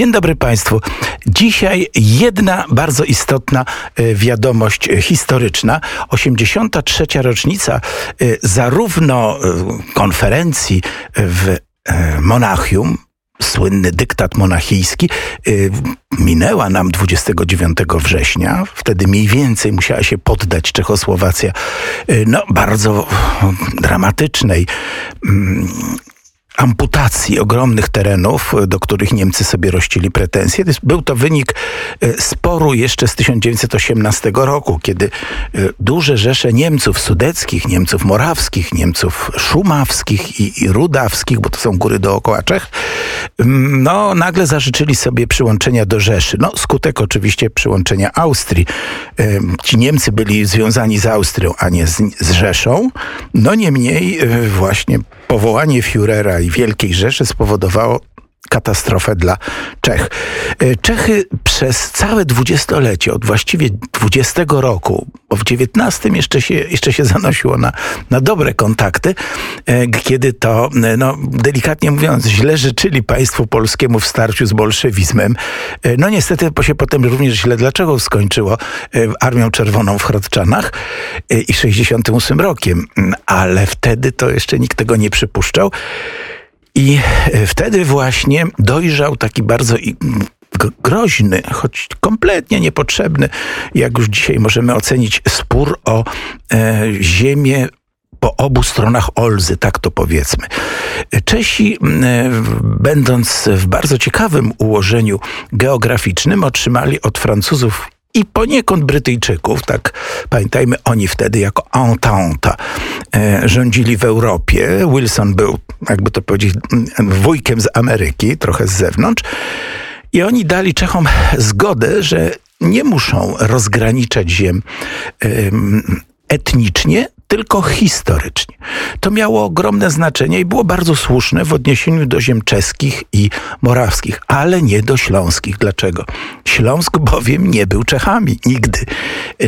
Dzień dobry Państwu. Dzisiaj jedna bardzo istotna e, wiadomość historyczna. 83. rocznica e, zarówno e, konferencji w Monachium, słynny dyktat monachijski, minęła nam 29 września. Wtedy mniej więcej musiała się poddać Czechosłowacja no, bardzo dramatycznej mm, amputacji ogromnych terenów, do których Niemcy sobie rościli pretensje. Był to wynik e, sporu jeszcze z 1918 roku, kiedy e, duże rzesze Niemców sudeckich, Niemców morawskich, Niemców szumawskich i, i rudawskich, bo to są góry dookoła Czech, no nagle zażyczyli sobie przyłączenia do Rzeszy. No skutek oczywiście przyłączenia Austrii. E, ci Niemcy byli związani z Austrią, a nie z, z Rzeszą. No niemniej właśnie powołanie Führera i Wielkiej Rzeszy spowodowało katastrofę dla Czech. E, Czechy przez całe dwudziestolecie, od właściwie 20 roku, bo w XIX jeszcze się, jeszcze się zanosiło na, na dobre kontakty, e, kiedy to, e, no, delikatnie mówiąc, źle życzyli państwu polskiemu w starciu z bolszewizmem. No niestety się potem również źle dlaczego skończyło Armią Czerwoną w Hrodczanach i 68 rokiem, ale wtedy to jeszcze nikt tego nie przypuszczał. I e, wtedy właśnie dojrzał taki bardzo groźny, choć kompletnie niepotrzebny, jak już dzisiaj możemy ocenić, spór o e, ziemię po obu stronach Olzy, tak to powiedzmy. Czesi, e, będąc w bardzo ciekawym ułożeniu geograficznym, otrzymali od Francuzów i poniekąd Brytyjczyków, tak pamiętajmy, oni wtedy jako entente e, rządzili w Europie. Wilson był, jakby to powiedzieć, wujkiem z Ameryki, trochę z zewnątrz. I oni dali Czechom zgodę, że nie muszą rozgraniczać ziem etnicznie, tylko historycznie. To miało ogromne znaczenie i było bardzo słuszne w odniesieniu do ziem czeskich i morawskich, ale nie do śląskich. Dlaczego? Śląsk bowiem nie był Czechami nigdy.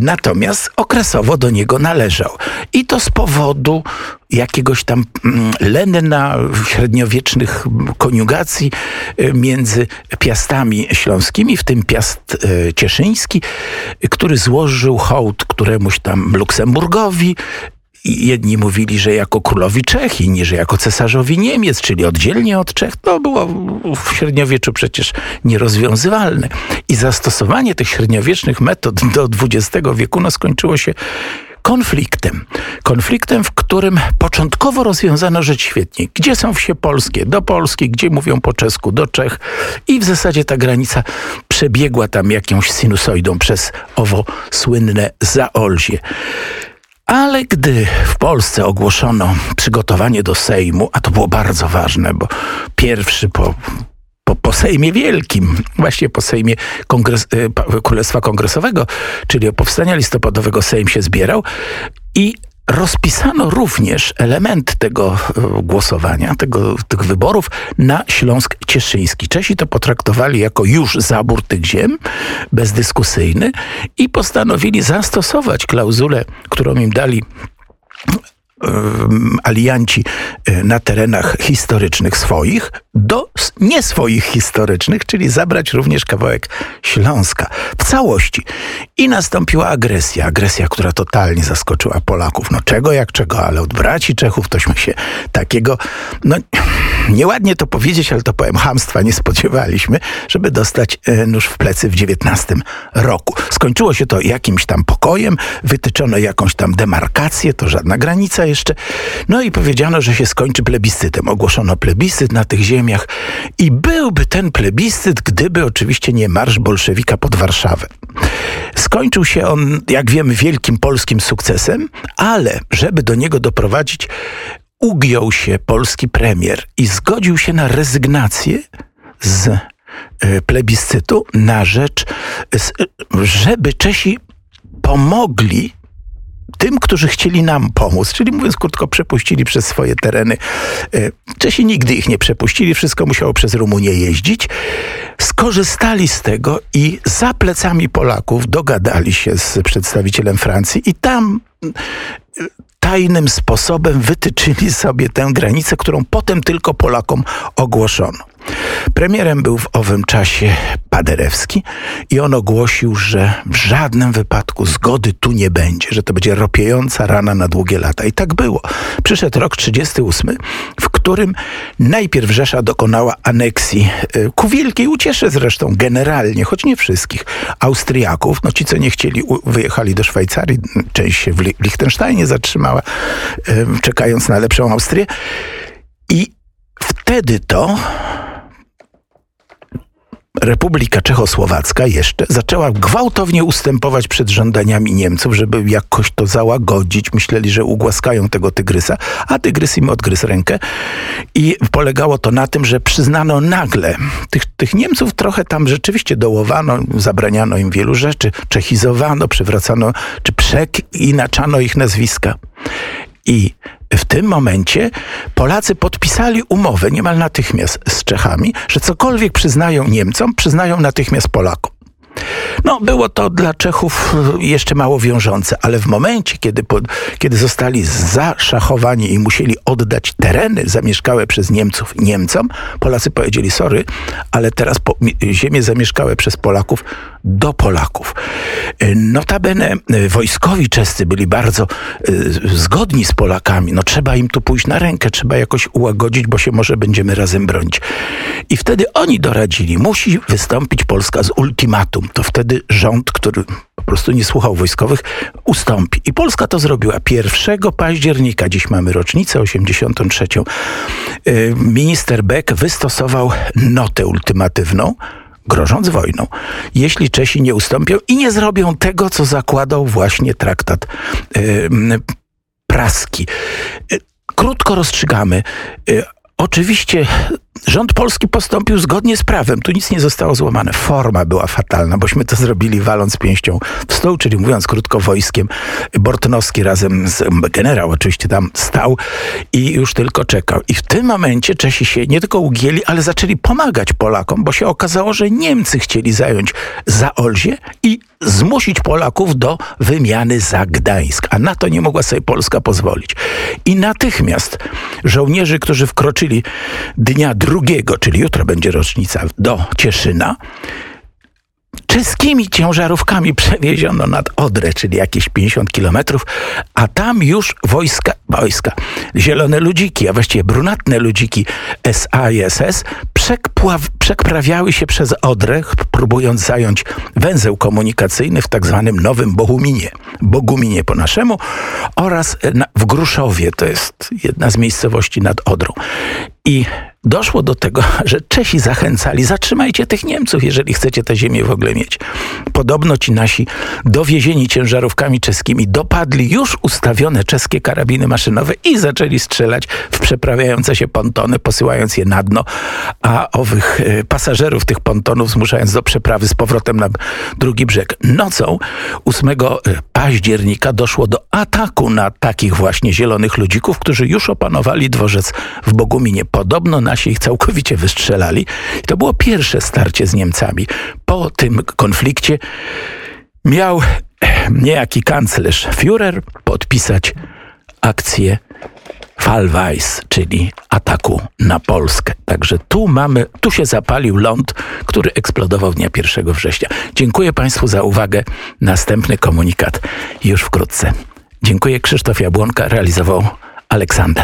Natomiast okresowo do niego należał. I to z powodu jakiegoś tam mm, lenna średniowiecznych koniugacji y, między piastami śląskimi, w tym piast y, cieszyński, który złożył hołd któremuś tam Luksemburgowi, jedni mówili, że jako królowi Czech, inni, że jako cesarzowi Niemiec, czyli oddzielnie od Czech. To było w średniowieczu przecież nierozwiązywalne. I zastosowanie tych średniowiecznych metod do XX wieku no, skończyło się konfliktem. Konfliktem, w którym początkowo rozwiązano rzecz świetnie. Gdzie są wsie polskie? Do Polski. Gdzie mówią po czesku? Do Czech. I w zasadzie ta granica przebiegła tam jakąś sinusoidą przez owo słynne Zaolzie. Ale gdy w Polsce ogłoszono przygotowanie do Sejmu, a to było bardzo ważne, bo pierwszy po po, po Sejmie Wielkim, właśnie po Sejmie Kongres, e, Królestwa Kongresowego, czyli o powstania listopadowego Sejm się zbierał i rozpisano również element tego e, głosowania, tego, tych wyborów na Śląsk Cieszyński. Czesi to potraktowali jako już zabór tych ziem, bezdyskusyjny i postanowili zastosować klauzulę, którą im dali alianci e, na terenach historycznych swoich do nie swoich historycznych, czyli zabrać również kawałek Śląska w całości. I nastąpiła agresja, agresja, która totalnie zaskoczyła Polaków. No czego jak czego, ale od braci Czechów tośmy się takiego, no nieładnie to powiedzieć, ale to powiem, hamstwa nie spodziewaliśmy, żeby dostać e, nóż w plecy w XIX roku. Skończyło się to jakimś tam pokojem, wytyczono jakąś tam demarkację, to żadna granica jeszcze. No i powiedziano, że się skończy plebiscytem. Ogłoszono plebiscyt na tych ziemiach i byłby ten plebiscyt, gdyby oczywiście nie marsz bolszewika pod Warszawę. Skończył się on, jak wiemy, wielkim polskim sukcesem, ale żeby do niego doprowadzić, ugiął się polski premier i zgodził się na rezygnację z e, plebiscytu na rzecz, żeby Czesi pomogli tym, którzy chcieli nam pomóc, czyli mówiąc krótko, przepuścili przez swoje tereny. E, Czesi nigdy ich nie przepuścili, wszystko musiało przez Rumunię jeździć. Skorzystali z tego i za plecami Polaków dogadali się z przedstawicielem Francji i tam tajnym sposobem wytyczyli sobie tę granicę, którą potem tylko Polakom ogłoszono. Premierem był w owym czasie Paderewski i on ogłosił, że w żadnym wypadku zgody tu nie będzie, że to będzie ropiejąca rana na długie lata. I tak było. Przyszedł rok 38, w którym najpierw Rzesza dokonała aneksji y, ku wielkiej uciesze zresztą generalnie, choć nie wszystkich, Austriaków. No ci, co nie chcieli, wyjechali do Szwajcarii, część się w Liechtensteinie zatrzymała, y, czekając na lepszą Austrię. I wtedy to Republika Czechosłowacka jeszcze zaczęła gwałtownie ustępować przed żądaniami Niemców, żeby jakoś to załagodzić. Myśleli, że ugłaskają tego tygrysa, a tygrys im odgryzł rękę. I polegało to na tym, że przyznano nagle tych, tych Niemców trochę tam rzeczywiście dołowano, zabraniano im wielu rzeczy, czechizowano, przywracano, czy przeinaczano ich nazwiska. I w tym momencie Polacy podpisali umowę niemal natychmiast z Czechami, że cokolwiek przyznają Niemcom, przyznają natychmiast Polakom. No, było to dla Czechów jeszcze mało wiążące, ale w momencie, kiedy, po, kiedy zostali zaszachowani i musieli oddać tereny zamieszkałe przez Niemców Niemcom, Polacy powiedzieli: Sorry, ale teraz po, ziemie zamieszkałe przez Polaków do Polaków. Notabene wojskowi czescy byli bardzo y, zgodni z Polakami. No, trzeba im tu pójść na rękę, trzeba jakoś ułagodzić, bo się może będziemy razem bronić. I wtedy oni doradzili: musi wystąpić Polska z ultimatum to wtedy rząd, który po prostu nie słuchał wojskowych, ustąpi. I Polska to zrobiła 1 października, dziś mamy rocznicę 83. Y, minister Beck wystosował notę ultimatywną, grożąc wojną, jeśli Czesi nie ustąpią i nie zrobią tego, co zakładał właśnie traktat yy, praski. Y, krótko rozstrzygamy. Oczywiście Rząd polski postąpił zgodnie z prawem. Tu nic nie zostało złamane. Forma była fatalna, bośmy to zrobili waląc pięścią w stół, czyli mówiąc krótko wojskiem. Bortnowski razem z generał oczywiście tam stał i już tylko czekał. I w tym momencie Czesi się nie tylko ugięli, ale zaczęli pomagać Polakom, bo się okazało, że Niemcy chcieli zająć Zaolzie i zmusić Polaków do wymiany za Gdańsk. A na to nie mogła sobie Polska pozwolić. I natychmiast żołnierzy, którzy wkroczyli dnia drugiego, czyli jutro będzie rocznica, do Cieszyna, czeskimi ciężarówkami przewieziono nad Odrę, czyli jakieś 50 kilometrów, a tam już wojska, wojska, zielone ludziki, a właściwie brunatne ludziki SA i SS przeprawiały się przez Odrę, próbując zająć węzeł komunikacyjny w tak zwanym Nowym Boguminie, Boguminie po naszemu, oraz w Gruszowie, to jest jedna z miejscowości nad Odrą. I doszło do tego, że Czesi zachęcali, zatrzymajcie tych Niemców, jeżeli chcecie tę ziemię w ogóle mieć. Podobno ci nasi dowiezieni ciężarówkami czeskimi dopadli już ustawione czeskie karabiny maszynowe i zaczęli strzelać w przeprawiające się pontony, posyłając je na dno, a owych e, pasażerów tych pontonów zmuszając do przeprawy z powrotem na drugi brzeg. Nocą 8 e, października doszło do ataku na takich właśnie zielonych ludzików, którzy już opanowali dworzec w Boguminie. Podobno nasi ich całkowicie wystrzelali. I to było pierwsze starcie z Niemcami. Po tym konflikcie miał niejaki kanclerz Führer podpisać akcję Fallweiss, czyli ataku na Polskę. Także tu mamy, tu się zapalił ląd, który eksplodował dnia 1 września. Dziękuję Państwu za uwagę. Następny komunikat już wkrótce. Dziękuję. Krzysztof Jabłonka realizował Aleksander.